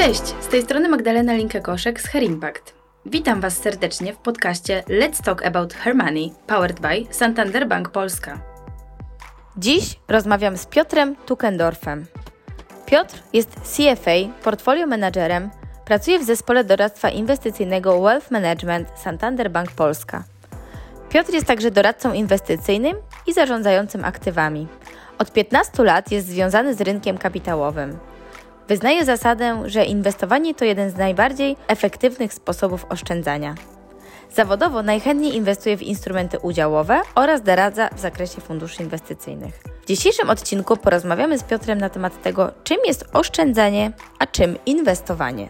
Cześć, z tej strony Magdalena Linkę-Koszek z Her Impact. Witam Was serdecznie w podcaście Let's Talk About Her Money, powered by Santander Bank Polska. Dziś rozmawiam z Piotrem Tukendorfem. Piotr jest CFA, portfolio managerem, pracuje w zespole doradztwa inwestycyjnego Wealth Management Santander Bank Polska. Piotr jest także doradcą inwestycyjnym i zarządzającym aktywami. Od 15 lat jest związany z rynkiem kapitałowym. Wyznaje zasadę, że inwestowanie to jeden z najbardziej efektywnych sposobów oszczędzania. Zawodowo najchętniej inwestuje w instrumenty udziałowe oraz doradza w zakresie funduszy inwestycyjnych. W dzisiejszym odcinku porozmawiamy z Piotrem na temat tego, czym jest oszczędzanie, a czym inwestowanie.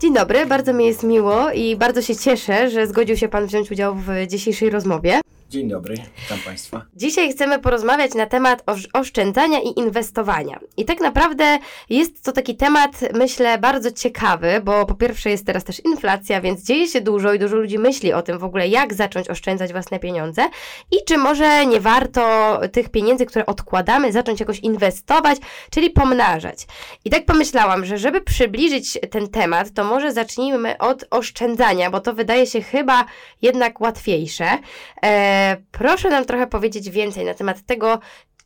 Dzień dobry, bardzo mi jest miło i bardzo się cieszę, że zgodził się Pan wziąć udział w dzisiejszej rozmowie. Dzień dobry, witam Państwa. Dzisiaj chcemy porozmawiać na temat oszczędzania i inwestowania. I tak naprawdę jest to taki temat, myślę, bardzo ciekawy, bo po pierwsze jest teraz też inflacja, więc dzieje się dużo i dużo ludzi myśli o tym w ogóle, jak zacząć oszczędzać własne pieniądze i czy może nie warto tych pieniędzy, które odkładamy, zacząć jakoś inwestować, czyli pomnażać. I tak pomyślałam, że żeby przybliżyć ten temat, to może zacznijmy od oszczędzania, bo to wydaje się chyba jednak łatwiejsze. E proszę nam trochę powiedzieć więcej na temat tego,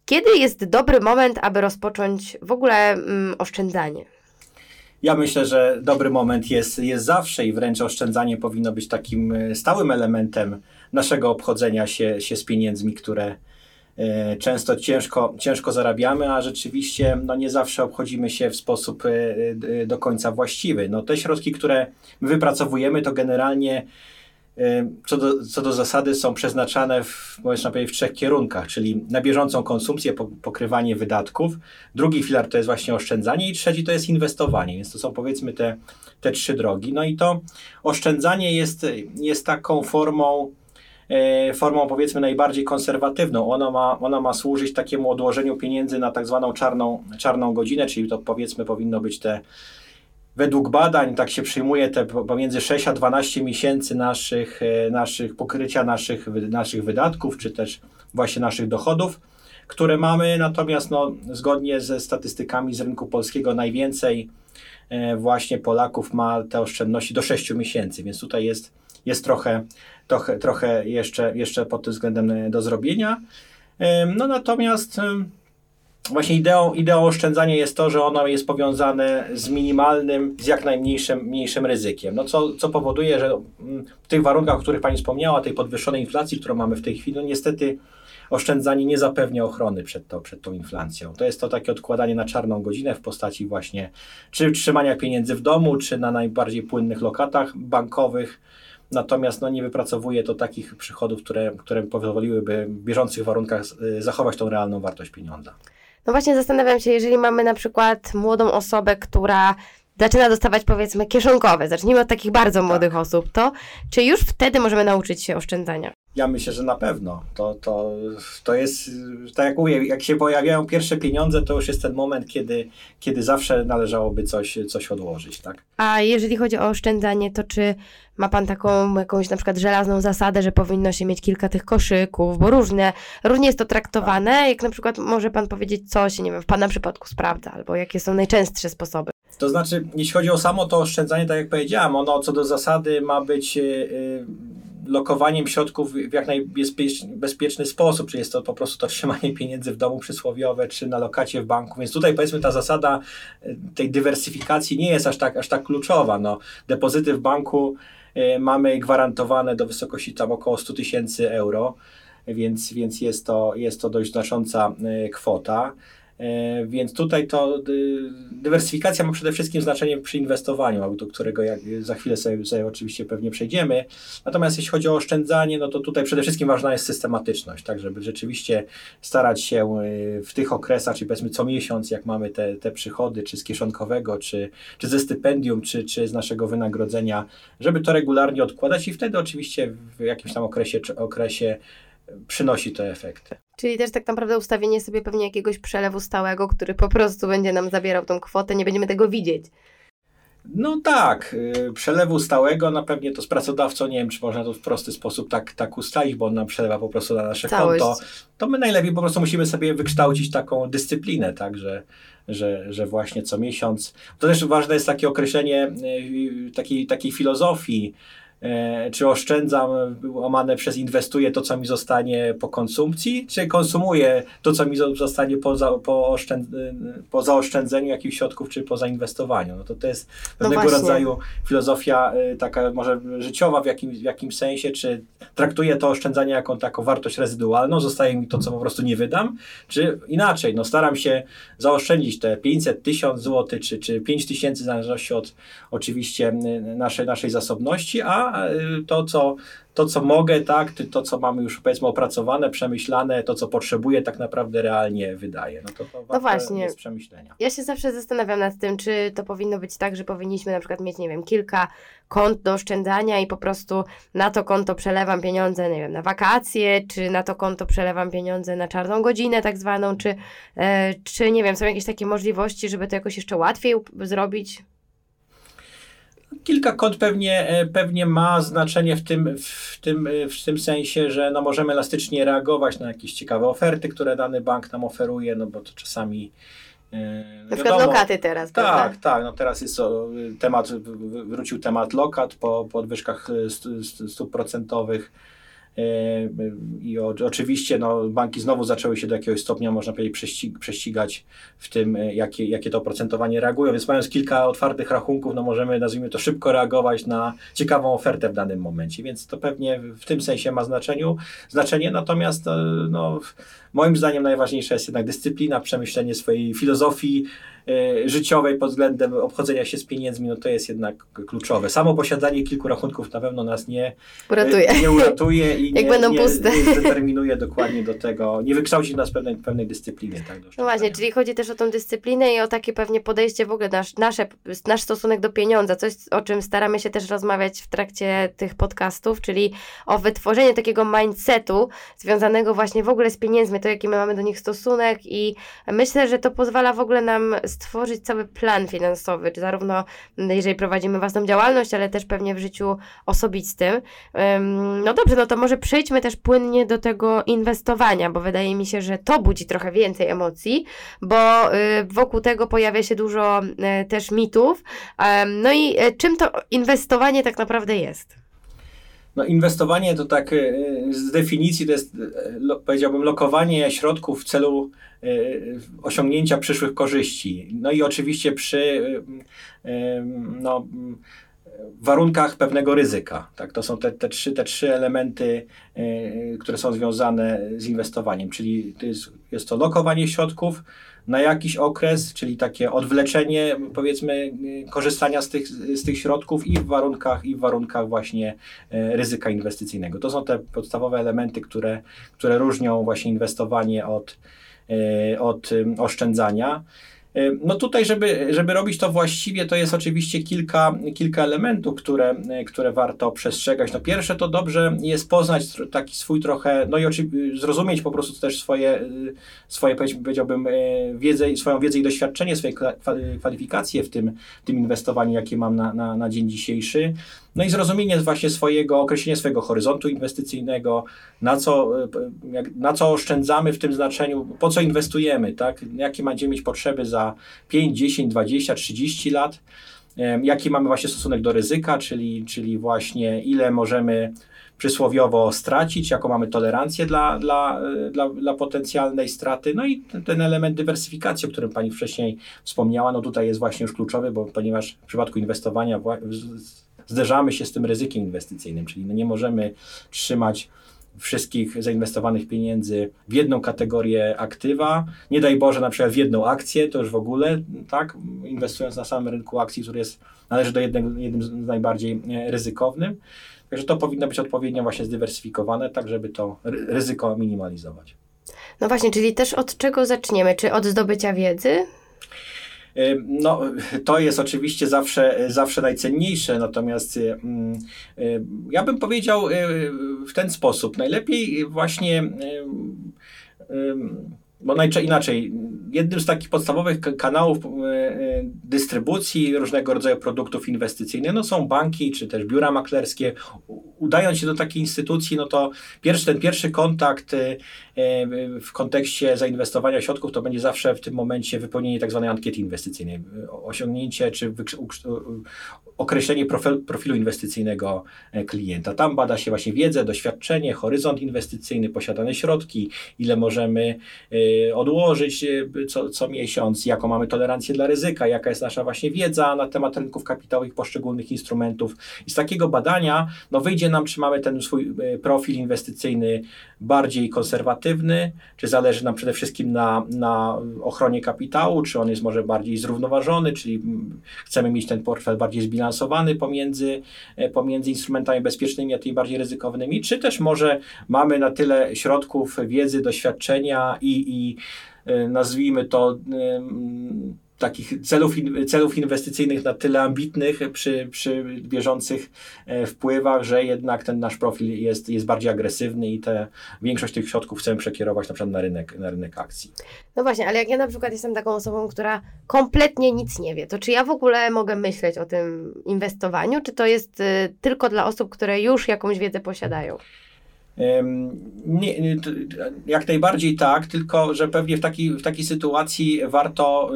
kiedy jest dobry moment, aby rozpocząć w ogóle mm, oszczędzanie. Ja myślę, że dobry moment jest, jest zawsze i wręcz oszczędzanie powinno być takim e, stałym elementem naszego obchodzenia się, się z pieniędzmi, które e, często ciężko, ciężko zarabiamy, a rzeczywiście no, nie zawsze obchodzimy się w sposób e, do końca właściwy. No, te środki, które my wypracowujemy, to generalnie co do, co do zasady są przeznaczane w, powiedzieć, w trzech kierunkach, czyli na bieżącą konsumpcję, pokrywanie wydatków, drugi filar to jest właśnie oszczędzanie i trzeci to jest inwestowanie, więc to są powiedzmy te, te trzy drogi. No i to oszczędzanie jest, jest taką formą, e, formą powiedzmy najbardziej konserwatywną. Ona ma, ona ma służyć takiemu odłożeniu pieniędzy na tak zwaną czarną, czarną godzinę, czyli to powiedzmy powinno być te według badań tak się przyjmuje te pomiędzy 6 a 12 miesięcy naszych, e, naszych pokrycia naszych, naszych wydatków, czy też właśnie naszych dochodów, które mamy. Natomiast no, zgodnie ze statystykami z rynku polskiego najwięcej e, właśnie Polaków ma te oszczędności do 6 miesięcy, więc tutaj jest, jest trochę, trochę, trochę jeszcze, jeszcze pod tym względem do zrobienia. No natomiast Właśnie ideą, ideą oszczędzania jest to, że ono jest powiązane z minimalnym, z jak najmniejszym mniejszym ryzykiem. No co, co powoduje, że mm, w tych warunkach, o których Pani wspomniała, tej podwyższonej inflacji, którą mamy w tej chwili, no niestety oszczędzanie nie zapewnia ochrony przed, to, przed tą inflacją. To jest to takie odkładanie na czarną godzinę w postaci właśnie czy trzymania pieniędzy w domu, czy na najbardziej płynnych lokatach bankowych. Natomiast no, nie wypracowuje to takich przychodów, które, które pozwoliłyby w bieżących warunkach y, zachować tą realną wartość pieniądza. No właśnie zastanawiam się, jeżeli mamy na przykład młodą osobę, która zaczyna dostawać powiedzmy kieszonkowe, zacznijmy od takich bardzo młodych tak. osób, to czy już wtedy możemy nauczyć się oszczędzania? Ja myślę, że na pewno. To, to, to jest, tak jak mówię, jak się pojawiają pierwsze pieniądze, to już jest ten moment, kiedy, kiedy zawsze należałoby coś, coś odłożyć, tak? A jeżeli chodzi o oszczędzanie, to czy ma Pan taką jakąś na przykład żelazną zasadę, że powinno się mieć kilka tych koszyków, bo różne, różnie jest to traktowane, tak. jak na przykład może Pan powiedzieć, co się, nie wiem, w Pana przypadku sprawdza, albo jakie są najczęstsze sposoby? To znaczy, jeśli chodzi o samo to oszczędzanie, tak jak powiedziałam, ono co do zasady ma być... Yy, lokowaniem środków w jak najbezpieczny sposób, czy jest to po prostu to trzymanie pieniędzy w domu przysłowiowe, czy na lokacie w banku. Więc tutaj powiedzmy ta zasada e, tej dywersyfikacji nie jest aż tak, aż tak kluczowa. No, depozyty w banku y, mamy gwarantowane do wysokości tam około 100 tysięcy euro, więc, więc jest, to, jest to dość znacząca y, kwota. E, więc tutaj to dywersyfikacja ma przede wszystkim znaczenie przy inwestowaniu, do którego jak za chwilę sobie, sobie oczywiście pewnie przejdziemy. Natomiast jeśli chodzi o oszczędzanie, no to tutaj przede wszystkim ważna jest systematyczność, tak, żeby rzeczywiście starać się e, w tych okresach, czyli powiedzmy co miesiąc, jak mamy te, te przychody, czy z kieszonkowego, czy, czy ze stypendium, czy, czy z naszego wynagrodzenia, żeby to regularnie odkładać i wtedy oczywiście w jakimś tam okresie, okresie przynosi to efekty. Czyli też tak naprawdę ustawienie sobie pewnie jakiegoś przelewu stałego, który po prostu będzie nam zabierał tą kwotę, nie będziemy tego widzieć. No tak, y, przelewu stałego, na pewnie to z pracodawcą, nie wiem, czy można to w prosty sposób tak, tak ustalić, bo on nam przelewa po prostu na nasze Całość. konto. To my najlepiej po prostu musimy sobie wykształcić taką dyscyplinę, tak, że, że, że właśnie co miesiąc. To też ważne jest takie określenie takiej, takiej filozofii, czy oszczędzam łamane przez inwestuję to, co mi zostanie po konsumpcji, czy konsumuję to, co mi zostanie po, za, po, oszczęd, po zaoszczędzeniu jakichś środków, czy po zainwestowaniu. No to to jest no pewnego no rodzaju filozofia e, taka może życiowa w, jakim, w jakimś sensie, czy traktuję to oszczędzanie jako taką wartość rezydualną, zostaje mi to, co po prostu nie wydam, czy inaczej, no staram się zaoszczędzić te 500, 1000 zł, czy, czy 5000 w zależności od oczywiście naszej, naszej zasobności, a Y, to, co, to, co mogę, tak, to, co mamy już powiedzmy opracowane, przemyślane, to, co potrzebuję, tak naprawdę realnie wydaje. No to, to no właśnie. jest przemyślenia. Ja się zawsze zastanawiam nad tym, czy to powinno być tak, że powinniśmy na przykład mieć, nie wiem, kilka kont do oszczędzania i po prostu na to konto przelewam pieniądze, nie wiem, na wakacje, czy na to konto przelewam pieniądze na czarną godzinę tak zwaną, czy, e, czy nie wiem, są jakieś takie możliwości, żeby to jakoś jeszcze łatwiej zrobić? Kilka kont pewnie, e, pewnie ma znaczenie w tym, w, tym, e, w tym sensie, że no możemy elastycznie reagować na jakieś ciekawe oferty, które dany bank nam oferuje, no bo to czasami e, na przykład lokaty teraz, Tak, prawda? tak. No teraz jest temat, wrócił temat lokat po podwyżkach stóp procentowych. E, I oczywiście no, banki znowu zaczęły się do jakiegoś stopnia, można powiedzieć, prześcig prześcigać w tym, e, jakie, jakie to oprocentowanie reagują. Więc mając kilka otwartych rachunków, no możemy, nazwijmy to, szybko reagować na ciekawą ofertę w danym momencie. Więc to pewnie w tym sensie ma znaczeniu, znaczenie. Natomiast e, no, moim zdaniem najważniejsza jest jednak dyscyplina, przemyślenie swojej filozofii, życiowej pod względem obchodzenia się z pieniędzmi, no to jest jednak kluczowe. Samo posiadanie kilku rachunków na pewno nas nie uratuje, nie uratuje i Jak nie, będą nie, puste. nie zdeterminuje dokładnie do tego, nie wykształci nas pewnej, pewnej dyscypliny. Tak, no właśnie, czyli chodzi też o tą dyscyplinę i o takie pewnie podejście w ogóle, nasz, nasze, nasz stosunek do pieniądza, coś o czym staramy się też rozmawiać w trakcie tych podcastów, czyli o wytworzeniu takiego mindsetu związanego właśnie w ogóle z pieniędzmi, to jaki my mamy do nich stosunek i myślę, że to pozwala w ogóle nam stworzyć cały plan finansowy, czy zarówno jeżeli prowadzimy własną działalność, ale też pewnie w życiu osobistym. No dobrze, no to może przejdźmy też płynnie do tego inwestowania, bo wydaje mi się, że to budzi trochę więcej emocji, bo y, wokół tego pojawia się dużo y, też mitów. No i y, czym to inwestowanie tak naprawdę jest? No inwestowanie to tak z definicji to jest, powiedziałbym, lokowanie środków w celu Y, osiągnięcia przyszłych korzyści. No i oczywiście przy y, y, no, warunkach pewnego ryzyka. Tak? To są te, te, trzy, te trzy elementy, które są związane z inwestowaniem, czyli to jest, jest to lokowanie środków na jakiś okres, czyli takie odwleczenie, powiedzmy, korzystania z tych, z tych środków i w warunkach, i w warunkach właśnie ryzyka inwestycyjnego. To są te podstawowe elementy, które, które różnią właśnie inwestowanie od, E, od oszczędzania. E, no tutaj, żeby, żeby robić to właściwie, to jest oczywiście kilka, kilka elementów, które, które warto przestrzegać. No pierwsze to dobrze jest poznać taki swój trochę, no i zrozumieć po prostu też swoje, swoje powiedziałbym, e, wiedzę, swoją wiedzę i doświadczenie, swoje kwalifikacje w tym, tym inwestowaniu, jakie mam na, na, na dzień dzisiejszy. No i zrozumienie właśnie swojego, określenie swojego horyzontu inwestycyjnego, na co, na co oszczędzamy w tym znaczeniu, po co inwestujemy, tak? jakie będziemy mieć potrzeby za 5, 10, 20, 30 lat, jaki mamy właśnie stosunek do ryzyka, czyli, czyli właśnie ile możemy przysłowiowo stracić, jaką mamy tolerancję dla, dla, dla, dla potencjalnej straty. No i ten element dywersyfikacji, o którym Pani wcześniej wspomniała, no tutaj jest właśnie już kluczowy, bo ponieważ w przypadku inwestowania zderzamy się z tym ryzykiem inwestycyjnym, czyli no nie możemy trzymać wszystkich zainwestowanych pieniędzy w jedną kategorię aktywa. Nie daj Boże, na przykład w jedną akcję, to już w ogóle, tak, inwestując na samym rynku akcji, który jest, należy do jednego, jednym z najbardziej e, ryzykownym. Także to powinno być odpowiednio właśnie zdywersyfikowane, tak żeby to ryzyko minimalizować. No właśnie, czyli też od czego zaczniemy? Czy od zdobycia wiedzy? No, to jest oczywiście zawsze, zawsze najcenniejsze, natomiast ja bym powiedział w ten sposób. Najlepiej właśnie bo inaczej, jednym z takich podstawowych kanałów dystrybucji różnego rodzaju produktów inwestycyjnych no są banki czy też biura maklerskie, udając się do takiej instytucji, no to pierwszy, ten pierwszy kontakt y, w kontekście zainwestowania środków to będzie zawsze w tym momencie wypełnienie tak zwanej ankiety inwestycyjnej, osiągnięcie czy określenie profilu inwestycyjnego e, klienta. Tam bada się właśnie wiedzę, doświadczenie, horyzont inwestycyjny, posiadane środki, ile możemy e, odłożyć e, co, co miesiąc, jaką mamy tolerancję dla ryzyka, jaka jest nasza właśnie wiedza na temat rynków kapitałowych, poszczególnych instrumentów. I z takiego badania no wyjdzie nam, czy mamy ten swój profil inwestycyjny bardziej konserwatywny, czy zależy nam przede wszystkim na, na ochronie kapitału, czy on jest może bardziej zrównoważony, czyli mm, chcemy mieć ten portfel bardziej zbilansowany pomiędzy, e, pomiędzy instrumentami bezpiecznymi a tymi bardziej ryzykownymi, czy też może mamy na tyle środków, wiedzy, doświadczenia i, i e, nazwijmy to takich celów, celów inwestycyjnych na tyle ambitnych przy, przy bieżących e, wpływach, że jednak ten nasz profil jest, jest bardziej agresywny i te, większość tych środków chcemy przekierować na przykład na rynek, na rynek akcji. No właśnie, ale jak ja na przykład jestem taką osobą, która kompletnie nic nie wie, to czy ja w ogóle mogę myśleć o tym inwestowaniu, czy to jest y, tylko dla osób, które już jakąś wiedzę posiadają? Nie, jak najbardziej tak, tylko że pewnie w takiej, w takiej sytuacji warto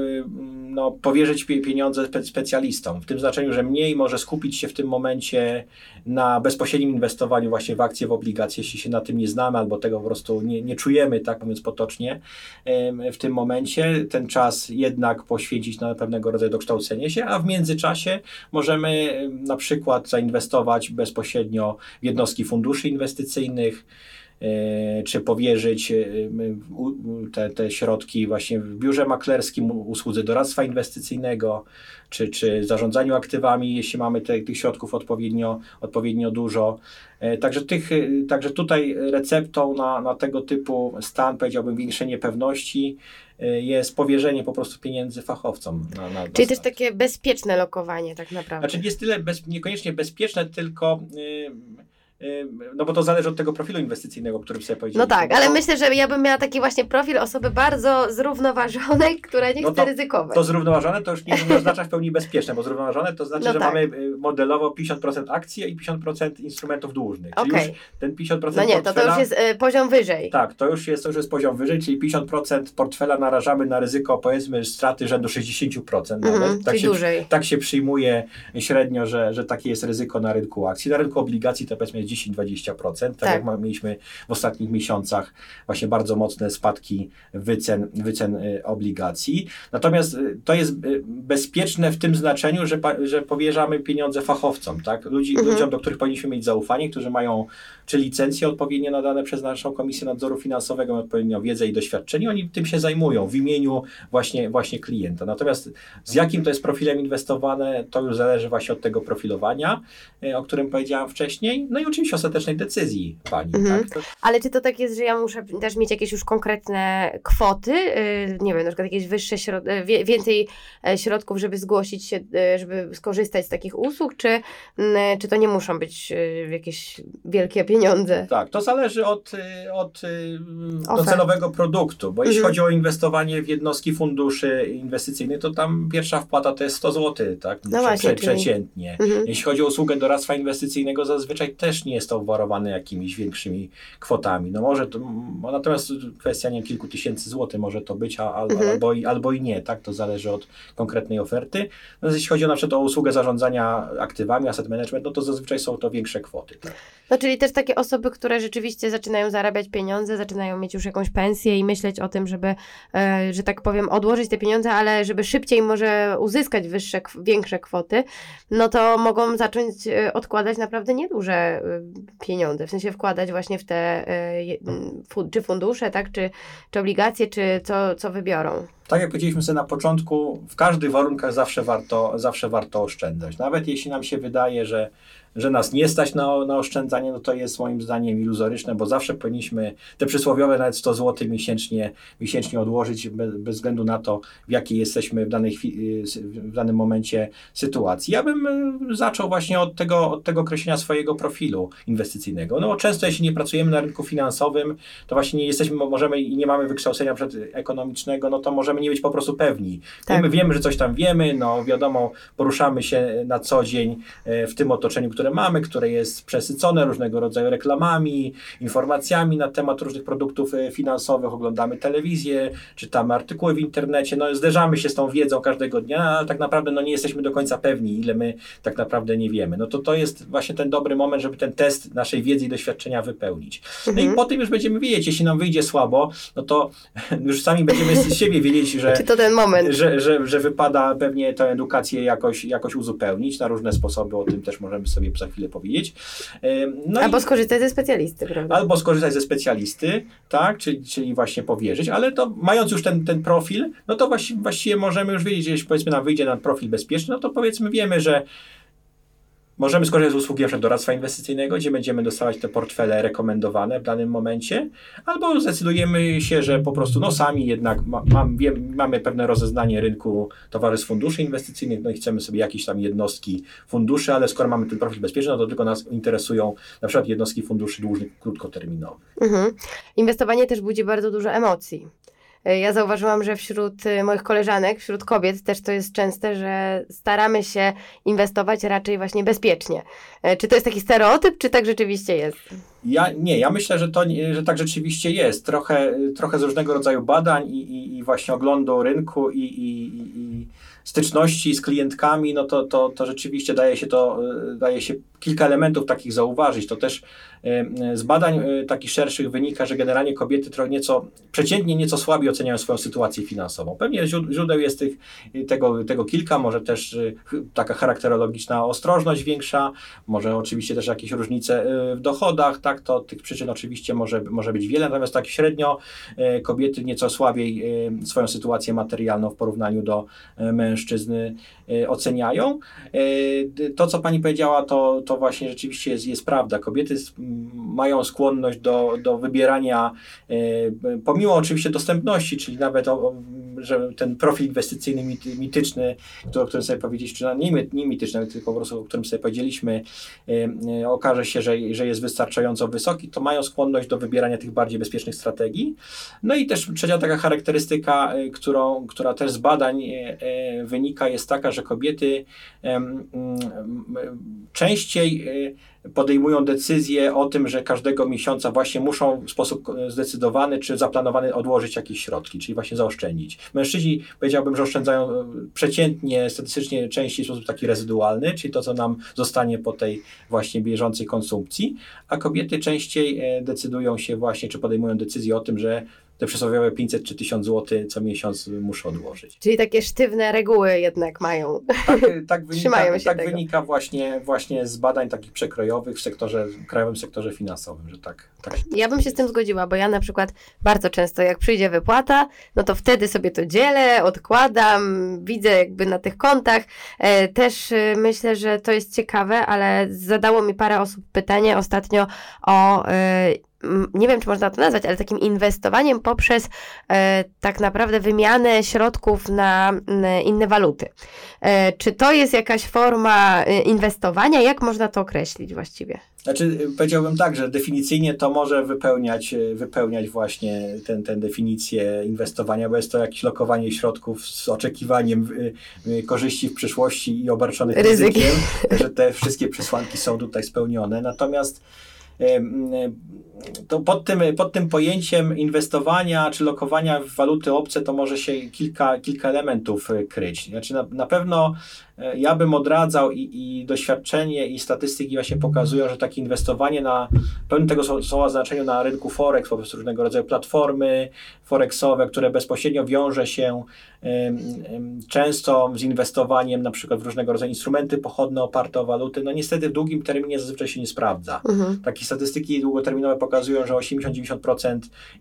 no, powierzyć pieniądze specjalistom. W tym znaczeniu, że mniej może skupić się w tym momencie na bezpośrednim inwestowaniu właśnie w akcje, w obligacje, jeśli się na tym nie znamy albo tego po prostu nie, nie czujemy, tak mówiąc potocznie, w tym momencie. Ten czas jednak poświęcić na pewnego rodzaju dokształcenie się, a w międzyczasie możemy na przykład zainwestować bezpośrednio w jednostki funduszy inwestycyjnych, czy powierzyć e, te, te środki właśnie w biurze maklerskim, usłudze doradztwa inwestycyjnego, czy, czy zarządzaniu aktywami, jeśli mamy te, tych środków odpowiednio, odpowiednio dużo. E, także, tych, także tutaj receptą na, na tego typu stan, powiedziałbym, większej niepewności jest powierzenie po prostu pieniędzy fachowcom. Na, na Czyli też takie bezpieczne lokowanie tak naprawdę. Znaczy nie jest tyle bez, niekoniecznie bezpieczne, tylko... Yy, no bo to zależy od tego profilu inwestycyjnego, o którym sobie powiedziałem. No tak, ale to... myślę, że ja bym miała taki właśnie profil osoby bardzo zrównoważonej, która nie no chce to, ryzykować. To zrównoważone to już nie oznacza w pełni bezpieczne, bo zrównoważone to znaczy, no że tak. mamy y, modelowo 50% akcji i 50% instrumentów dłużnych. Czyli okay. już ten 50% No nie, to, to już jest y, poziom wyżej. Tak, to już jest, to już jest poziom wyżej, czyli 50% portfela narażamy na ryzyko powiedzmy straty rzędu 60% nawet. Mm, tak, się, dłużej. tak się przyjmuje średnio, że, że takie jest ryzyko na rynku akcji. Na rynku obligacji to powiedzmy 10-20%, tak, tak jak mieliśmy w ostatnich miesiącach właśnie bardzo mocne spadki wycen, wycen y, obligacji. Natomiast y, to jest y, bezpieczne w tym znaczeniu, że, że powierzamy pieniądze fachowcom, tak? Ludzi, mhm. Ludziom, do których powinniśmy mieć zaufanie, którzy mają czy licencje odpowiednio nadane przez naszą Komisję Nadzoru Finansowego, odpowiednią wiedzę i doświadczenie, oni tym się zajmują w imieniu właśnie, właśnie klienta. Natomiast z jakim to jest profilem inwestowane, to już zależy właśnie od tego profilowania, o którym powiedziałam wcześniej. No i oczywiście ostatecznej decyzji pani. Mhm. Tak? Ale czy to tak jest, że ja muszę też mieć jakieś już konkretne kwoty, yy, nie wiem, na przykład jakieś wyższe, środ y, więcej e, środków, żeby zgłosić się, y, żeby skorzystać z takich usług, czy, mm, czy to nie muszą być y, jakieś wielkie pieniądze? Tak, to zależy od, od docelowego produktu, bo jeśli mhm. chodzi o inwestowanie w jednostki funduszy inwestycyjnych, to tam pierwsza wpłata to jest 100 zł, tak? No właśnie, przeciętnie. Mhm. Jeśli chodzi o usługę doradztwa inwestycyjnego, zazwyczaj też nie jest to obwarowane jakimiś większymi kwotami. No może to, natomiast kwestia nie kilku tysięcy złotych może to być, a, mhm. albo, i, albo i nie, tak? To zależy od konkretnej oferty. No, jeśli chodzi o na przykład o usługę zarządzania aktywami, asset management, no to zazwyczaj są to większe kwoty. Tak? No czyli też takie osoby, które rzeczywiście zaczynają zarabiać pieniądze, zaczynają mieć już jakąś pensję i myśleć o tym, żeby, e, że tak powiem, odłożyć te pieniądze, ale żeby szybciej może uzyskać wyższe, większe kwoty, no to mogą zacząć e, odkładać naprawdę nieduże e, pieniądze, w sensie wkładać właśnie w te czy fundusze, tak, czy, czy obligacje, czy co, co wybiorą. Tak jak powiedzieliśmy sobie na początku, w każdych warunkach zawsze warto, zawsze warto oszczędzać. Nawet jeśli nam się wydaje, że że nas nie stać na, na oszczędzanie, no to jest moim zdaniem iluzoryczne, bo zawsze powinniśmy te przysłowiowe nawet 100 zł miesięcznie, miesięcznie odłożyć bez, bez względu na to, w jakiej jesteśmy w, danej w danym momencie sytuacji. Ja bym e, zaczął właśnie od tego, od tego określenia swojego profilu inwestycyjnego. No bo często jeśli nie pracujemy na rynku finansowym, to właśnie nie jesteśmy, możemy i nie mamy wykształcenia ekonomicznego, no to możemy możemy nie być po prostu pewni. Tak. My wiemy, że coś tam wiemy, no wiadomo, poruszamy się na co dzień e, w tym otoczeniu, które mamy, które jest przesycone różnego rodzaju reklamami, informacjami na temat różnych produktów e, finansowych, oglądamy telewizję, czytamy artykuły w internecie, no zderzamy się z tą wiedzą każdego dnia, ale tak naprawdę no, nie jesteśmy do końca pewni, ile my tak naprawdę nie wiemy. No to to jest właśnie ten dobry moment, żeby ten test naszej wiedzy i doświadczenia wypełnić. No Mhm. i po tym już będziemy wiedzieć, jeśli nam wyjdzie słabo, no to już sami będziemy z siebie wiedzieć, że Czy to ten moment? że, że, że wypada pewnie tę edukację jakoś, jakoś uzupełnić na różne sposoby, o tym też możemy sobie za chwilę powiedzieć. No Albo i, skorzystać ze specjalisty, prawda? albo skorzystać ze specjalisty, tak, czyli, czyli właśnie powierzyć, ale to mając już ten, ten profil, no to właściwie, właściwie możemy już wiedzieć, że jeśli powiedzmy nam wyjdzie na profil bezpieczny, no to powiedzmy wiemy, że Możemy skorzystać z usługi przykład doradztwa inwestycyjnego, gdzie będziemy dostawać te portfele rekomendowane w danym momencie, albo zdecydujemy się, że po prostu no sami jednak ma, mam, wiem, mamy pewne rozeznanie rynku towarzystw funduszy inwestycyjnych, no i chcemy sobie jakieś tam jednostki funduszy, ale skoro mamy ten profil bezpieczny, no to tylko nas interesują na przykład jednostki funduszy dłużnych krótkoterminowych. Mhm. Inwestowanie też budzi bardzo dużo emocji. E, Ja zauważyłam, że wśród e, moich koleżanek, wśród kobiet też to jest częste, że staramy się inwestować raczej właśnie bezpiecznie. E, Czy to jest taki stereotyp, czy tak rzeczywiście jest? Ja nie, ja myślę, że to że tak rzeczywiście jest. Trochę, trochę z różnego rodzaju badań i, i, i właśnie oglądu rynku i, i, i- styczności z klientkami, no to, to, to rzeczywiście daje się to, daje się kilka elementów takich zauważyć. To też z badań e, takich szerszych wynika, że generalnie kobiety nieco, przeciętnie nieco słabiej oceniają swoją sytuację finansową. Pewnie źród- źródeł jest tych, tego, tego kilka, może też e, taka charakterologiczna ostrożność większa, może oczywiście też jakieś różnice e, w dochodach, tak, to tych przyczyn oczywiście może, może być wiele, natomiast tak średnio e, kobiety nieco słabiej e, swoją sytuację materialną w porównaniu do e, mężczyzny e, oceniają. E, d- To, co pani powiedziała, to, to właśnie rzeczywiście jest, jest prawda. Kobiety mają skłonność do, do wybierania, e, pomimo oczywiście dostępności, czyli nawet o, że ten profil inwestycyjny mity, mityczny, o którym sobie powiedzieliśmy, czy nie, nie mityczny, tylko po prostu o którym sobie powiedzieliśmy, e, okaże się, że, że jest wystarczająco wysoki, to mają skłonność do wybierania tych bardziej bezpiecznych strategii. No i też trzecia taka charakterystyka, e, którą, która też z badań e, wynika, jest taka, że kobiety mm, częściej podejmują decyzję o tym, że każdego miesiąca właśnie muszą w sposób zdecydowany czy zaplanowany odłożyć jakieś środki, czyli właśnie zaoszczędzić. Mężczyźni powiedziałbym, że oszczędzają e, przeciętnie, statystycznie częściej w sposób taki rezydualny, czyli to, co nam zostanie po tej właśnie bieżącej konsumpcji, a kobiety częściej e, decydują się właśnie, czy podejmują decyzję o tym, że te przysłowiowe 500 czy 1000 zł co miesiąc muszą odłożyć. Czyli takie sztywne reguły jednak mają. Tak, tak, wynika, tak tego. wynika właśnie, właśnie z badań takich przekrojowych w sektorze, w krajowym sektorze finansowym, że tak, tak Ja bym się z tym zgodziła, bo ja na przykład bardzo często jak przyjdzie wypłata, no to wtedy sobie to dzielę, odkładam, widzę jakby na tych kontach. E, też e, myślę, że to jest ciekawe, ale zadało mi parę osób pytanie ostatnio o m, nie wiem, czy można to nazwać, ale takim inwestowaniem poprzez e, tak naprawdę wymianę środków na inne waluty. E, czy to jest jakaś forma e, inwestowania? Jak można to określić właściwie? Znaczy, y, powiedziałbym tak, że definicyjnie to może wypełniać, y, wypełniać właśnie tę ten, definicję inwestowania, bo jest to jakieś lokowanie środków z oczekiwaniem y, korzyści w przyszłości i obarczonych Ryzykiem. ryzykiem, że te wszystkie przesłanki są tutaj spełnione. Natomiast to pod tym, pod tym pojęciem inwestowania czy lokowania w waluty obce to może się kilka, kilka elementów kryć. Znaczy na, na pewno ja bym odradzał i, i doświadczenie i statystyki właśnie pokazują, że takie inwestowanie na pełnym tego sło- słowa znaczeniu na rynku Forex, poprzez różnego rodzaju platformy forexowe, które bezpośrednio wiąże się często z inwestowaniem na przykład w różnego rodzaju instrumenty pochodne oparte o waluty, no niestety w długim terminie zazwyczaj się nie sprawdza. Mhm. Takie statystyki długoterminowe pokazują, że 80-90%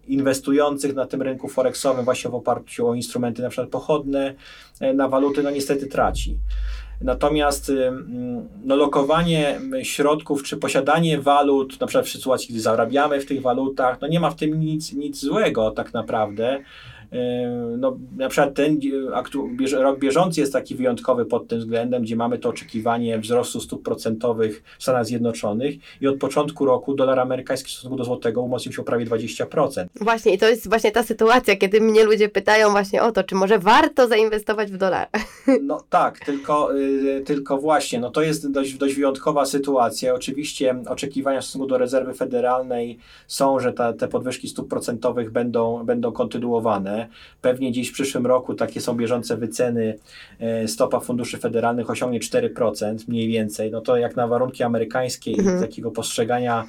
inwestujących na tym rynku forexowym właśnie w oparciu o instrumenty na przykład pochodne e, na waluty, no niestety traci. Natomiast ym, no, lokowanie y, środków czy posiadanie walut, na przykład w sytuacji, gdy zarabiamy w tych walutach, no nie ma w tym nic, nic złego tak naprawdę. No, na przykład ten rok bieżący jest taki wyjątkowy pod tym względem, gdzie mamy to oczekiwanie wzrostu stóp procentowych w Stanach Zjednoczonych i od początku roku dolar amerykański w stosunku do złotego umocnił się o prawie 20%. Właśnie i to jest właśnie ta sytuacja, kiedy mnie ludzie pytają właśnie o to, czy może warto zainwestować w dolar. No tak, tylko, y, tylko właśnie, no to jest dość, dość wyjątkowa sytuacja. Oczywiście oczekiwania w stosunku do rezerwy federalnej są, że ta, te podwyżki stóp procentowych będą, będą kontynuowane. Pewnie dziś w przyszłym roku takie są bieżące wyceny. E, stopa funduszy federalnych osiągnie 4% mniej więcej. No to jak na warunki amerykańskie mhm. takiego postrzegania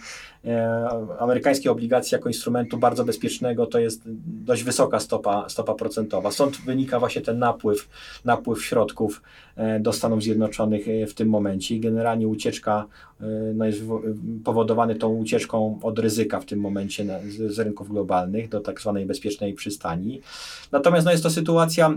amerykańskie obligacje jako instrumentu bardzo bezpiecznego to jest dość wysoka stopa, stopa procentowa. Stąd wynika właśnie ten napływ, napływ środków e, do Stanów Zjednoczonych e, w tym momencie i generalnie ucieczka no jest powodowany tą ucieczką od ryzyka w tym momencie na, z, z, rynków globalnych do tak zwanej bezpiecznej przystani. Natomiast no jest to sytuacja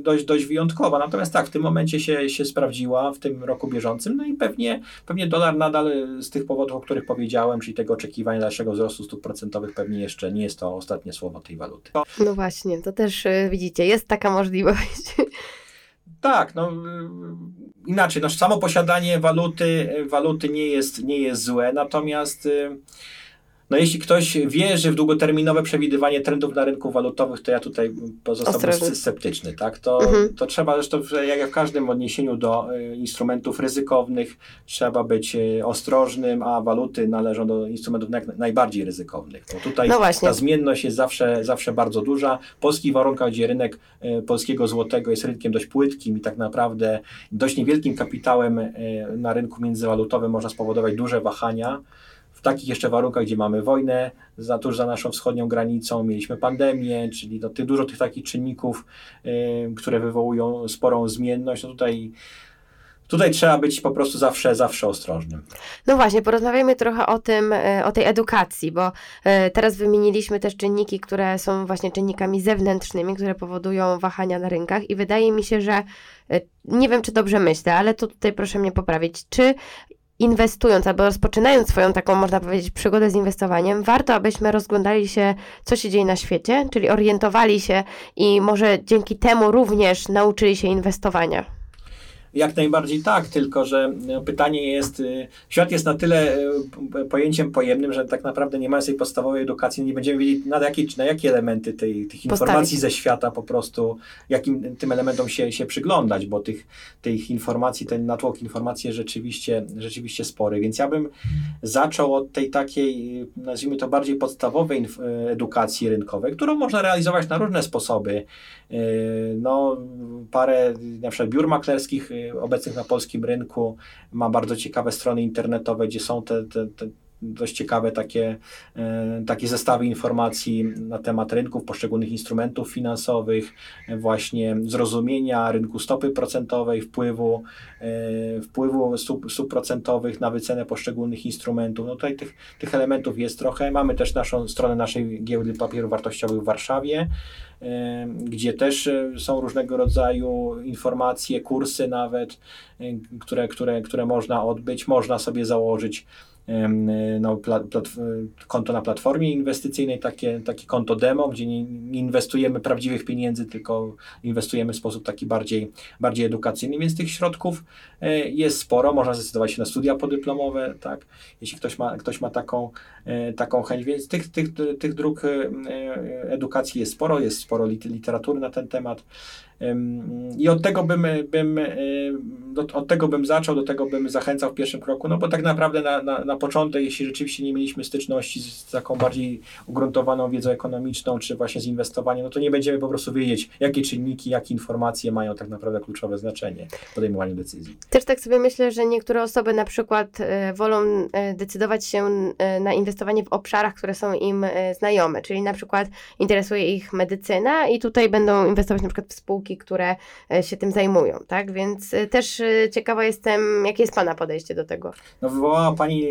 dość, dość wyjątkowa. Natomiast tak, w tym momencie się, się sprawdziła w tym roku bieżącym, no i pewnie, pewnie dolar nadal z tych powodów, o których powiedziałem, czyli tego oczekiwania dalszego wzrostu stóp procentowych pewnie jeszcze nie jest to ostatnie słowo tej waluty. No właśnie, to też y, widzicie, jest taka możliwość. Tak, no y, inaczej, no, samo posiadanie waluty, waluty nie, jest, nie jest złe, natomiast y, no jeśli ktoś wierzy w długoterminowe przewidywanie trendów na rynku walutowych, to ja tutaj pozostałbym sceptyczny. Tak? To, mhm. to trzeba zresztą, jak w każdym odniesieniu do y, instrumentów ryzykownych, trzeba być y, ostrożnym, a waluty należą do instrumentów najbardziej ryzykownych. Bo tutaj no ta zmienność jest zawsze, zawsze bardzo duża. W polskich warunkach, gdzie rynek y, polskiego złotego jest rynkiem dość płytkim i tak naprawdę dość niewielkim kapitałem na rynku międzywalutowym można spowodować duże wahania, takich jeszcze warunkach, gdzie mamy wojnę za, tuż za naszą wschodnią granicą, mieliśmy pandemię, czyli to, ty, dużo tych takich czynników, y, które wywołują sporą zmienność, no tutaj Tutaj trzeba być po prostu zawsze, zawsze ostrożnym. No właśnie, porozmawiajmy trochę o tym, y, o tej edukacji, bo y, teraz wymieniliśmy też czynniki, które są właśnie czynnikami zewnętrznymi, które powodują wahania na rynkach i wydaje mi się, że nie wiem, czy dobrze myślę, ale to tutaj proszę mnie poprawić. Czy inwestując albo rozpoczynając swoją taką, można powiedzieć, przygodę z inwestowaniem, warto, abyśmy rozglądali się, co się dzieje na świecie, czyli orientowali się i może dzięki temu również nauczyli się inwestowania. Jak najbardziej tak, tylko że no, pytanie jest, y, świat jest na tyle y, pojęciem pojemnym, że tak naprawdę nie mając tej podstawowej edukacji, nie będziemy wiedzieć na jakie, na jakie elementy tej, tych informacji Postawić. ze świata po prostu, jakim tym elementom się, się przyglądać, bo tych, tych informacji, ten natłok informacji jest rzeczywiście, rzeczywiście spory. Więc ja bym zaczął od tej takiej, nazwijmy to bardziej podstawowej edukacji rynkowej, którą można realizować na różne sposoby. Y, no, parę na przykład biur maklerskich obecnych na polskim rynku ma bardzo ciekawe strony internetowe, gdzie są te, te, te dość ciekawe takie, e, takie zestawy informacji na temat rynków, poszczególnych instrumentów finansowych, właśnie zrozumienia rynku stopy procentowej, wpływu, e, wpływu stóp, stóp procentowych na wycenę poszczególnych instrumentów. No tutaj tych, tych elementów jest trochę. Mamy też naszą stronę naszej giełdy papierów wartościowych w Warszawie, e, gdzie też są różnego rodzaju informacje, kursy nawet, które, które, które można odbyć. Można sobie założyć no, konto na platformie inwestycyjnej, takie, takie konto demo, gdzie nie, nie, inwestujemy prawdziwych pieniędzy, tylko inwestujemy w sposób taki bardziej, bardziej edukacyjny, więc tych środków e, jest sporo, można zdecydować się na studia podyplomowe, tak, jeśli ktoś ma, ktoś ma taką, e, taką chęć, więc tych, tych, tych dróg e, edukacji jest sporo, jest sporo literatury na ten temat. I od tego bym, bym, od tego bym zaczął, do tego bym zachęcał w pierwszym kroku, no bo tak naprawdę na, na, na początek, jeśli rzeczywiście nie mieliśmy styczności z taką bardziej ugruntowaną wiedzą ekonomiczną, czy właśnie z inwestowaniem, no to nie będziemy po prostu wiedzieć, jakie czynniki, jakie informacje mają tak naprawdę kluczowe znaczenie w podejmowaniu decyzji. Też tak sobie myślę, że niektóre osoby na przykład e, wolą e, decydować się e, na inwestowanie w obszarach, które są im znajome, czyli na przykład interesuje ich medycyna i tutaj będą inwestować na przykład w spółki które e, się tym zajmują, tak? Więc e, też e, ciekawa jestem, jakie jest Pana podejście do tego. No wywołała Pani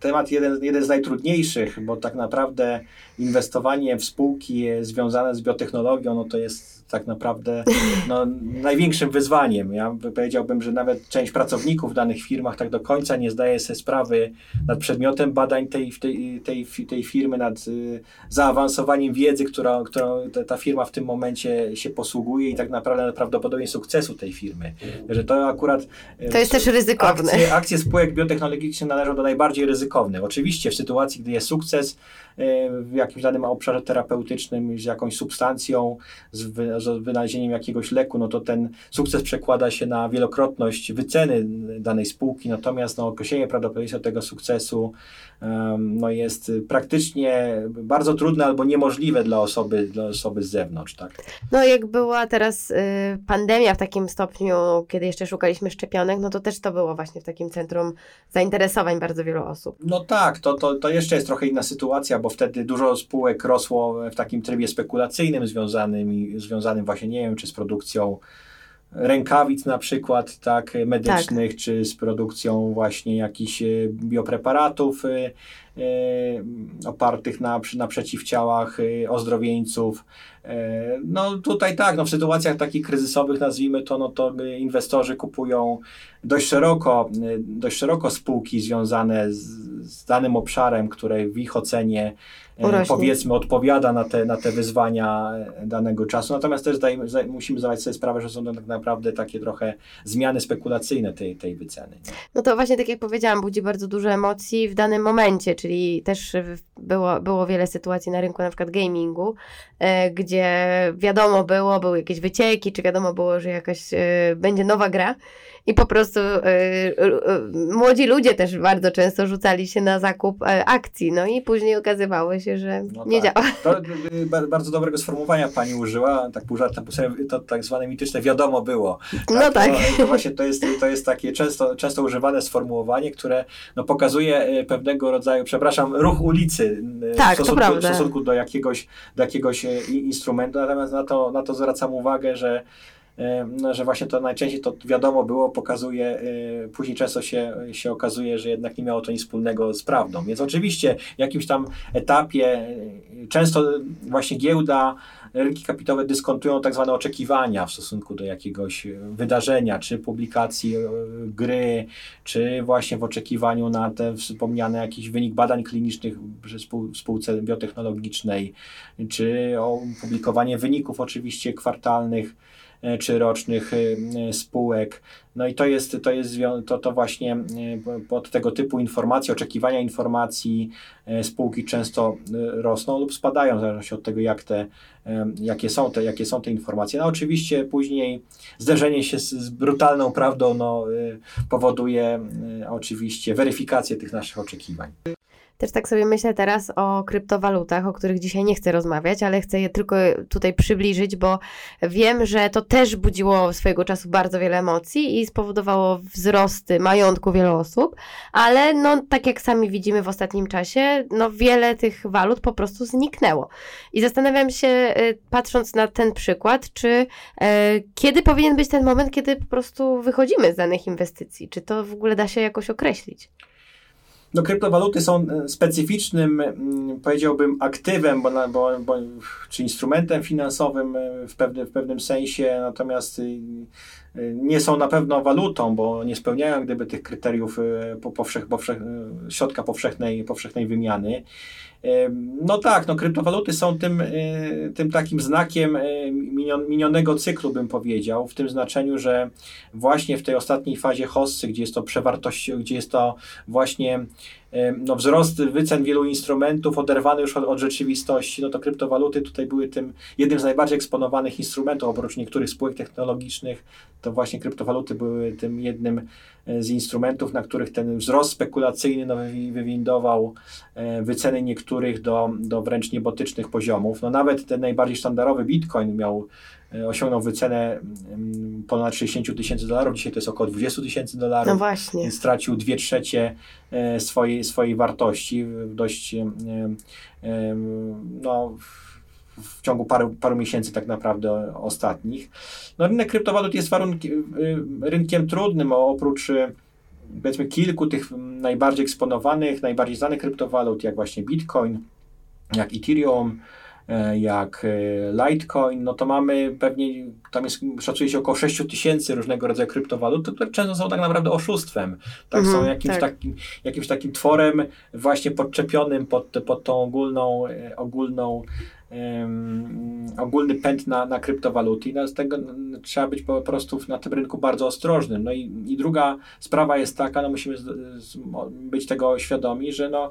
temat jeden, jeden z najtrudniejszych, bo tak naprawdę inwestowanie w spółki związane z biotechnologią, no to jest tak naprawdę no, największym wyzwaniem. Ja powiedziałbym, że nawet część pracowników w danych firmach tak do końca nie zdaje sobie sprawy nad przedmiotem badań tej, tej, tej, tej firmy, nad zaawansowaniem wiedzy, która ta, ta firma w tym momencie się posługuje i tak naprawdę prawdopodobnie sukcesu tej firmy. Że to akurat... To jest też ryzykowne. Akcje, akcje spółek biotechnologicznych należą do najbardziej ryzykownych. Oczywiście w sytuacji, gdy jest sukces w jakimś danym obszarze terapeutycznym z jakąś substancją, z, wy, z wynalezieniem jakiegoś leku, no to ten sukces przekłada się na wielokrotność wyceny danej spółki, natomiast no, określenie prawdopodobieństwa tego sukcesu um, no, jest praktycznie bardzo trudne albo niemożliwe dla osoby, dla osoby z zewnątrz. Tak? No jak była teraz y, pandemia w takim stopniu, kiedy jeszcze szukaliśmy szczepionek, no to też to było właśnie w takim centrum zainteresowań bardzo wielu osób. No tak, to, to, to jeszcze jest trochę inna sytuacja, bo wtedy dużo spółek rosło w takim trybie spekulacyjnym związanym, związanym właśnie, nie wiem, czy z produkcją rękawic na przykład, tak, medycznych, tak. czy z produkcją właśnie jakichś biopreparatów opartych na, na przeciwciałach ozdrowieńców. No tutaj tak, no w sytuacjach takich kryzysowych nazwijmy to, no to inwestorzy kupują dość szeroko, dość szeroko spółki związane z, z danym obszarem, które w ich ocenie E, Urośnie. powiedzmy odpowiada na te, na te wyzwania danego czasu. Natomiast też zdaj, zdaj, musimy zdawać sobie sprawę, że są to tak naprawdę takie trochę zmiany spekulacyjne tej, tej wyceny. No to właśnie tak jak powiedziałam, budzi bardzo dużo emocji w danym momencie, czyli też było, było wiele sytuacji na rynku na przykład gamingu, e, gdzie wiadomo było, były jakieś wycieki, czy wiadomo było, że jakaś e, będzie nowa gra i po prostu y, y, młodzi ludzie też bardzo często rzucali się na zakup y, akcji, no i później okazywało się, że no nie tak. działa. To, bardzo dobrego sformułowania pani użyła, tak pół żartem, to tak zwane mityczne wiadomo było. Tak? No tak. To, to, właśnie to jest, to jest takie często, często używane sformułowanie, które no, pokazuje pewnego rodzaju, przepraszam, ruch ulicy tak, w, stosunku, w stosunku do jakiegoś, do jakiegoś instrumentu, natomiast na to, na to zwracam uwagę, że no, że właśnie to najczęściej to wiadomo było, pokazuje, y, później często się, się okazuje, że jednak nie miało to nic wspólnego z prawdą. Więc oczywiście w jakimś tam etapie y, często właśnie giełda, rynki kapitałowe dyskontują tak zwane oczekiwania w stosunku do jakiegoś wydarzenia, czy publikacji y, gry, czy właśnie w oczekiwaniu na ten wspomniany jakiś wynik badań klinicznych przy spółce biotechnologicznej, czy opublikowanie wyników oczywiście kwartalnych E, czy rocznych e, spółek. No i to jest, to jest to, to właśnie e, pod tego typu informacji, oczekiwania informacji spółki często rosną lub spadają, w zależności od tego, jak te, jakie, są te, jakie są te informacje. No oczywiście później zderzenie się z, z brutalną prawdą no, powoduje oczywiście weryfikację tych naszych oczekiwań. Też tak sobie myślę teraz o kryptowalutach, o których dzisiaj nie chcę rozmawiać, ale chcę je tylko tutaj przybliżyć, bo wiem, że to też budziło swojego czasu bardzo wiele emocji i spowodowało wzrosty majątku wielu osób, ale no tak jak sami widzimy w ostatnim czasie, no wiele tych walut po prostu zniknęło. I zastanawiam się, y, patrząc na ten przykład, czy e, kiedy powinien być ten moment, kiedy po prostu wychodzimy z danych inwestycji? Czy to w ogóle da się jakoś określić? No, kryptowaluty są e, specyficznym, mm, powiedziałbym, aktywem, bo, bo, bo, czy instrumentem finansowym e, w, pewne, w pewnym sensie, natomiast nie są na pewno walutą, bo nie spełniają gdyby tych kryteriów e, powszech, powszech, środka powszechnej, powszechnej wymiany. No tak, no kryptowaluty są tym, tym takim znakiem minionego cyklu, bym powiedział, w tym znaczeniu, że właśnie w tej ostatniej fazie hossy, gdzie jest to przewartość, gdzie jest to właśnie no, wzrost wycen wielu instrumentów oderwany już od, od, rzeczywistości, no to kryptowaluty tutaj były tym jednym z najbardziej eksponowanych instrumentów, oprócz niektórych spółek technologicznych, to właśnie kryptowaluty były tym jednym e, z instrumentów, na których ten wzrost spekulacyjny no, wywindował e, wyceny niektórych do, do wręcz niebotycznych poziomów. No nawet ten najbardziej sztandarowy Bitcoin miał osiągnął wycenę mm, ponad 60 tysięcy dolarów, dzisiaj to jest około 20 tysięcy dolarów. No właśnie. Stracił dwie trzecie e, swojej, swojej wartości w dość e, no, w ciągu paru, paru miesięcy tak naprawdę ostatnich. No, rynek kryptowalut jest warunki, rynkiem trudnym, oprócz powiedzmy kilku tych najbardziej eksponowanych, najbardziej znanych kryptowalut, jak właśnie Bitcoin, jak Ethereum, E, jak e, Litecoin, no to mamy pewnie, tam jest, szacuje się około 6 tysięcy różnego rodzaju kryptowalut, które często są tak naprawdę oszustwem. Tak, mhm, są jakimś, tak. takim, jakimś takim tworem właśnie podczepionym pod, pod tą ogólną, e, ogólną ogólny pęd na, na kryptowaluty i z tego trzeba być po prostu na tym rynku bardzo ostrożnym. No i, i druga sprawa jest taka, no musimy z, z, być tego świadomi, że no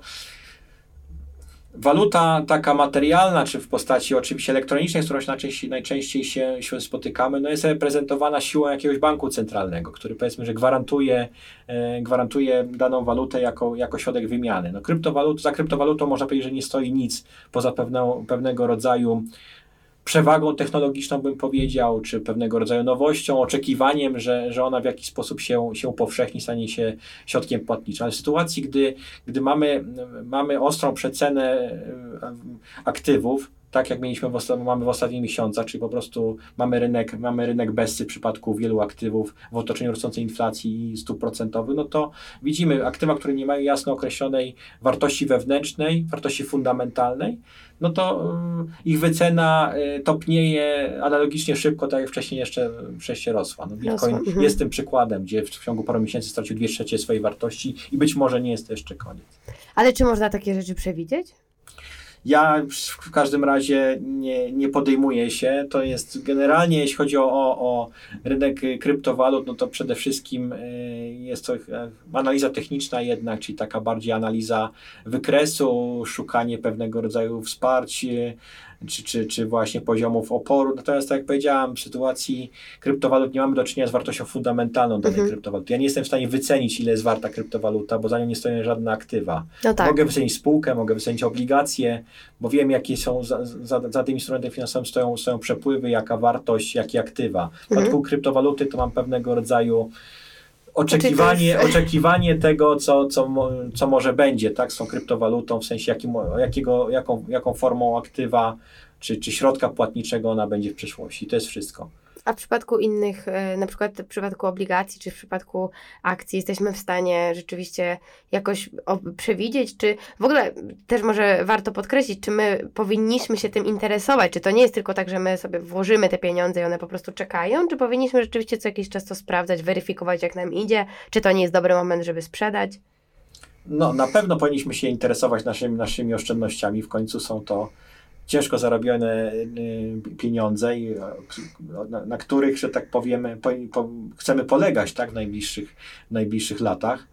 Waluta taka materialna, czy w postaci oczywiście elektronicznej, z którą najczęściej, najczęściej się, się spotykamy, no jest reprezentowana siłą jakiegoś banku centralnego, który powiedzmy, że gwarantuje, e, gwarantuje daną walutę jako, jako środek wymiany. No kryptowalut, za kryptowalutą można powiedzieć, że nie stoi nic poza pewną, pewnego rodzaju przewagą technologiczną, bym powiedział, czy pewnego rodzaju nowością, oczekiwaniem, że, że ona w jakiś sposób się, się powszechni, stanie się środkiem płatniczym. Ale w sytuacji, gdy, gdy mamy, mamy ostrą przecenę aktywów, tak jak mieliśmy w mamy w ostatnich miesiącach, czyli po prostu mamy rynek, mamy rynek bezsy w przypadku wielu aktywów w otoczeniu rosnącej inflacji i stóp procentowych, no to widzimy aktywa, które nie mają jasno określonej wartości wewnętrznej, wartości fundamentalnej, no to y, ich wycena y, topnieje analogicznie szybko, tak jak wcześniej jeszcze, wcześniej rosła. No, Bitcoin mhm. jest tym przykładem, gdzie w ciągu paru miesięcy stracił dwie trzecie swojej wartości i być może nie jest to jeszcze koniec. Ale czy można takie rzeczy przewidzieć? Ja w każdym razie nie, nie podejmuję się. To jest generalnie, jeśli chodzi o, o, rynek kryptowalut, no to przede wszystkim y, jest to analiza techniczna jednak, czyli taka bardziej analiza wykresu, szukanie pewnego rodzaju wsparcia czy, czy, czy właśnie poziomów oporu. Natomiast, tak jak powiedziałam, w sytuacji kryptowalut nie mamy do czynienia z wartością fundamentalną danej mhm. kryptowaluty. Ja nie jestem w stanie wycenić, ile jest warta kryptowaluta, bo za nią nie stoją żadne aktywa. No tak. Mogę wycenić spółkę, mogę wycenić obligacje, bo wiem, jakie są za, za, za tym instrumentem finansowym stoją, stoją przepływy, jaka wartość, jakie aktywa. W przypadku mhm. kryptowaluty to mam pewnego rodzaju oczekiwanie, oczekiwanie tego, co, co, co może będzie tak, z tą kryptowalutą, w sensie jakim, jakiego, jaką, jaką formą aktywa czy, czy środka płatniczego ona będzie w przyszłości. To jest wszystko. A w przypadku innych, e, na przykład w przypadku obligacji czy w przypadku akcji, jesteśmy w stanie rzeczywiście jakoś przewidzieć, czy w ogóle też może warto podkreślić, czy my powinniśmy się tym interesować, czy to nie jest tylko tak, że my sobie włożymy te pieniądze i one po prostu czekają, czy powinniśmy rzeczywiście co jakiś czas to sprawdzać, weryfikować jak nam idzie, czy to nie jest dobry moment, żeby sprzedać? No, na pewno powinniśmy się interesować naszymi, naszymi oszczędnościami. W końcu są to ciężko zarobione y, pieniądze, i, na, których, że tak powiemy, po, po, chcemy polegać tak, w, najbliższych, w najbliższych latach.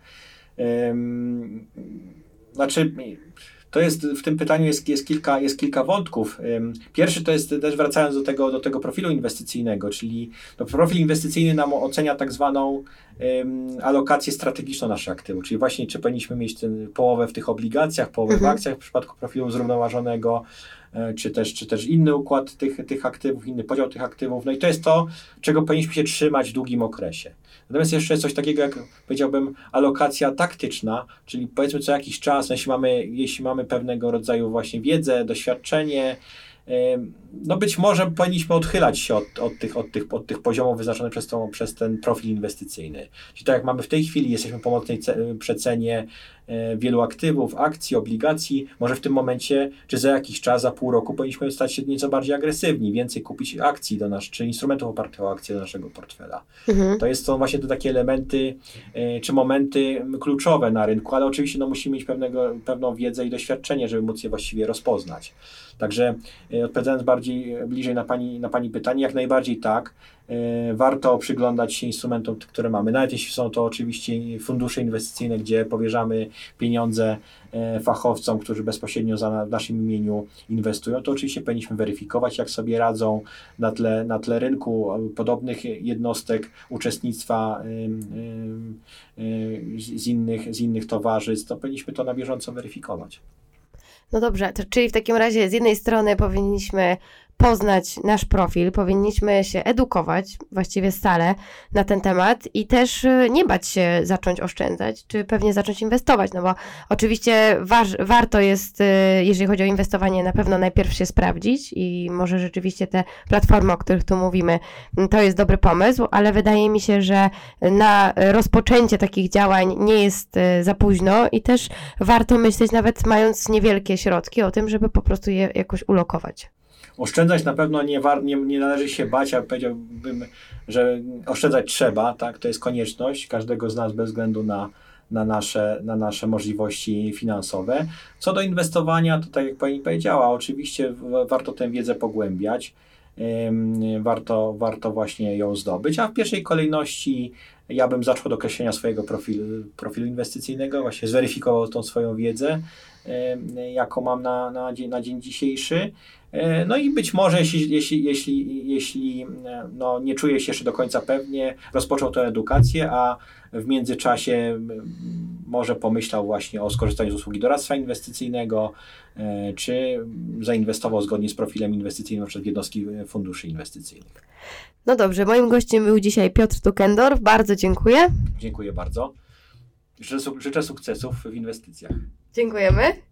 Znaczy, to jest, w tym pytaniu jest, jest, kilka, jest kilka wątków. Pierwszy to jest też wracając do tego, do tego profilu inwestycyjnego, czyli no, profil inwestycyjny nam ocenia tak zwaną um, alokację strategiczną naszych aktywów, czyli właśnie czy powinniśmy mieć ten, połowę w tych obligacjach, połowę mhm. w akcjach w przypadku profilu zrównoważonego, E, czy też, czy też inny układ tych, tych aktywów, inny podział tych aktywów. No i to jest to, czego powinniśmy się trzymać w długim okresie. Natomiast jeszcze jest coś takiego, jak powiedziałbym, alokacja taktyczna, czyli powiedzmy co jakiś czas, jeśli mamy, jeśli mamy pewnego rodzaju właśnie wiedzę, doświadczenie, no być może powinniśmy odchylać się od, od, tych, od, tych, od tych poziomów wyznaczonych przez, tą, przez ten profil inwestycyjny. Czyli tak jak mamy w tej chwili, jesteśmy po mocnej przecenie e, wielu aktywów, akcji, obligacji, może w tym momencie, czy za jakiś czas, za pół roku powinniśmy stać się nieco bardziej agresywni, więcej kupić akcji do nas, czy instrumentów opartych o akcje do naszego portfela. Mhm. To jest, są właśnie te takie elementy, e, czy momenty kluczowe na rynku, ale oczywiście no, musimy mieć pewnego, pewną wiedzę i doświadczenie, żeby móc je właściwie rozpoznać. Także e, odpowiadając bardziej bliżej na pani, na pani pytanie, jak najbardziej tak. E, warto przyglądać się instrumentom, które mamy. Nawet jeśli są to oczywiście fundusze inwestycyjne, gdzie powierzamy pieniądze e, fachowcom, którzy bezpośrednio za w naszym imieniu inwestują, to oczywiście powinniśmy weryfikować, jak sobie radzą na tle, na tle rynku podobnych jednostek, uczestnictwa z innych, z innych towarzystw, to powinniśmy to na bieżąco weryfikować. No dobrze, czyli w takim razie z jednej strony powinniśmy poznać nasz profil, powinniśmy się edukować właściwie stale na ten temat i też y, nie bać się zacząć oszczędzać, czy pewnie zacząć inwestować, no bo oczywiście war, warto jest, y, jeżeli chodzi o inwestowanie, na pewno najpierw się sprawdzić i może rzeczywiście te platformy, o których tu mówimy, mm, to jest dobry pomysł, ale wydaje mi się, że na rozpoczęcie takich działań nie jest y, za późno i też warto myśleć, nawet mając niewielkie środki, o tym, żeby po prostu je jakoś ulokować. Oszczędzać na pewno nie, war, nie, nie należy się bać, a powiedziałbym, że oszczędzać trzeba, tak? To jest konieczność każdego z nas bez względu na, na nasze, na nasze możliwości finansowe. Co do inwestowania, to tak jak Pani powiedziała, oczywiście warto tę wiedzę pogłębiać, warto, warto właśnie ją zdobyć, a w pierwszej kolejności ja bym zaczął od określenia swojego profilu, profilu inwestycyjnego, właśnie zweryfikował tą swoją wiedzę, jaką mam na, na, dzień, na dzień dzisiejszy. E, no i być może, jeśli, jeśli, jeśli, jeśli no, nie czuję się jeszcze do końca pewnie, rozpoczął tę edukację, a w międzyczasie może pomyślał właśnie o skorzystaniu z usługi doradztwa inwestycyjnego, e, czy zainwestował zgodnie z profilem inwestycyjnym przez jednostki funduszy inwestycyjnych. No dobrze, moim gościem był dzisiaj Piotr Tukendorf. Bardzo dziękuję. Dziękuję bardzo. Życzę, życzę sukcesów w inwestycjach. Dziękujemy.